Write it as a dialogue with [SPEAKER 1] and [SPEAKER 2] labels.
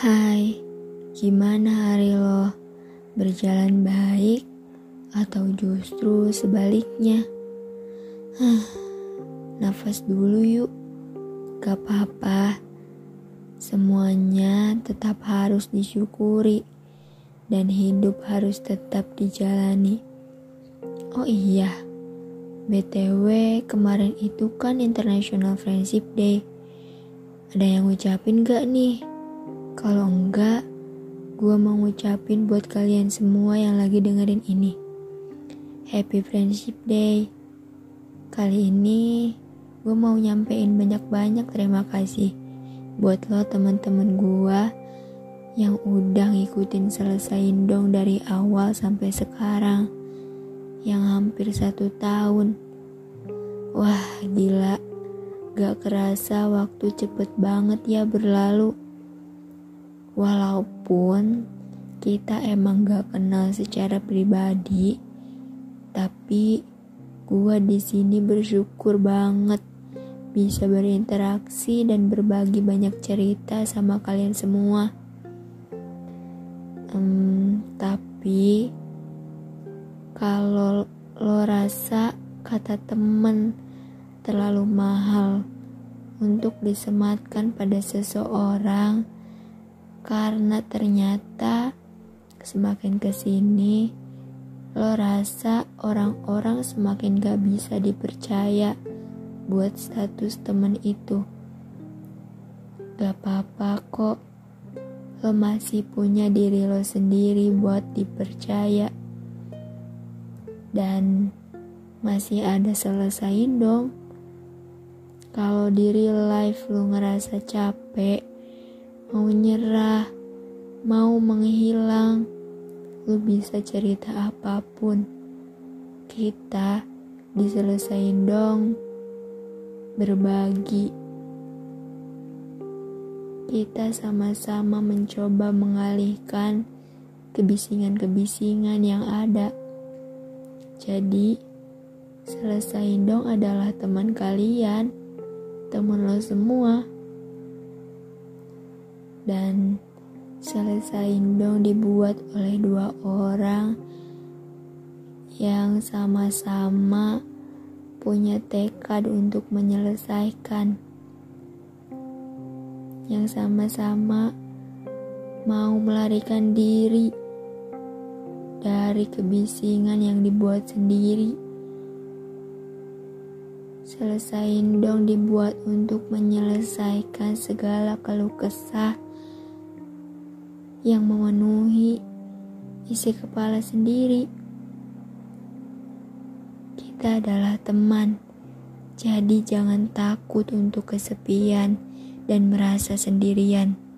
[SPEAKER 1] Hai, gimana hari lo? Berjalan baik atau justru sebaliknya? Huh, nafas dulu yuk. Gak apa-apa. Semuanya tetap harus disyukuri dan hidup harus tetap dijalani. Oh iya, BTW kemarin itu kan International Friendship Day. Ada yang ngucapin gak nih? Kalau enggak, gue mau ngucapin buat kalian semua yang lagi dengerin ini. Happy Friendship Day. Kali ini gue mau nyampein banyak-banyak terima kasih buat lo teman-teman gue yang udah ngikutin selesaiin dong dari awal sampai sekarang yang hampir satu tahun wah gila gak kerasa waktu cepet banget ya berlalu walaupun kita emang gak kenal secara pribadi tapi gua di sini bersyukur banget bisa berinteraksi dan berbagi banyak cerita sama kalian semua. Um, tapi kalau lo rasa kata temen terlalu mahal untuk disematkan pada seseorang karena ternyata semakin ke sini lo rasa orang-orang semakin gak bisa dipercaya buat status temen itu. Gak apa-apa kok, lo masih punya diri lo sendiri buat dipercaya. Dan masih ada selesain dong. Kalau di real life lo ngerasa capek, mau nyerah, mau menghilang, lo bisa cerita apa pun. Kita diselesain dong berbagi. Kita sama-sama mencoba mengalihkan kebisingan-kebisingan yang ada. Jadi, selesain dong adalah teman kalian, teman lo semua. Dan selesain dong dibuat oleh dua orang yang sama-sama punya tekad untuk menyelesaikan, yang sama-sama mau melarikan diri dari kebisingan yang dibuat sendiri. Selesain dong dibuat untuk menyelesaikan segala keluh kesah yang memenuhi isi kepala sendiri. Kita adalah teman, jadi jangan takut untuk kesepian dan merasa sendirian.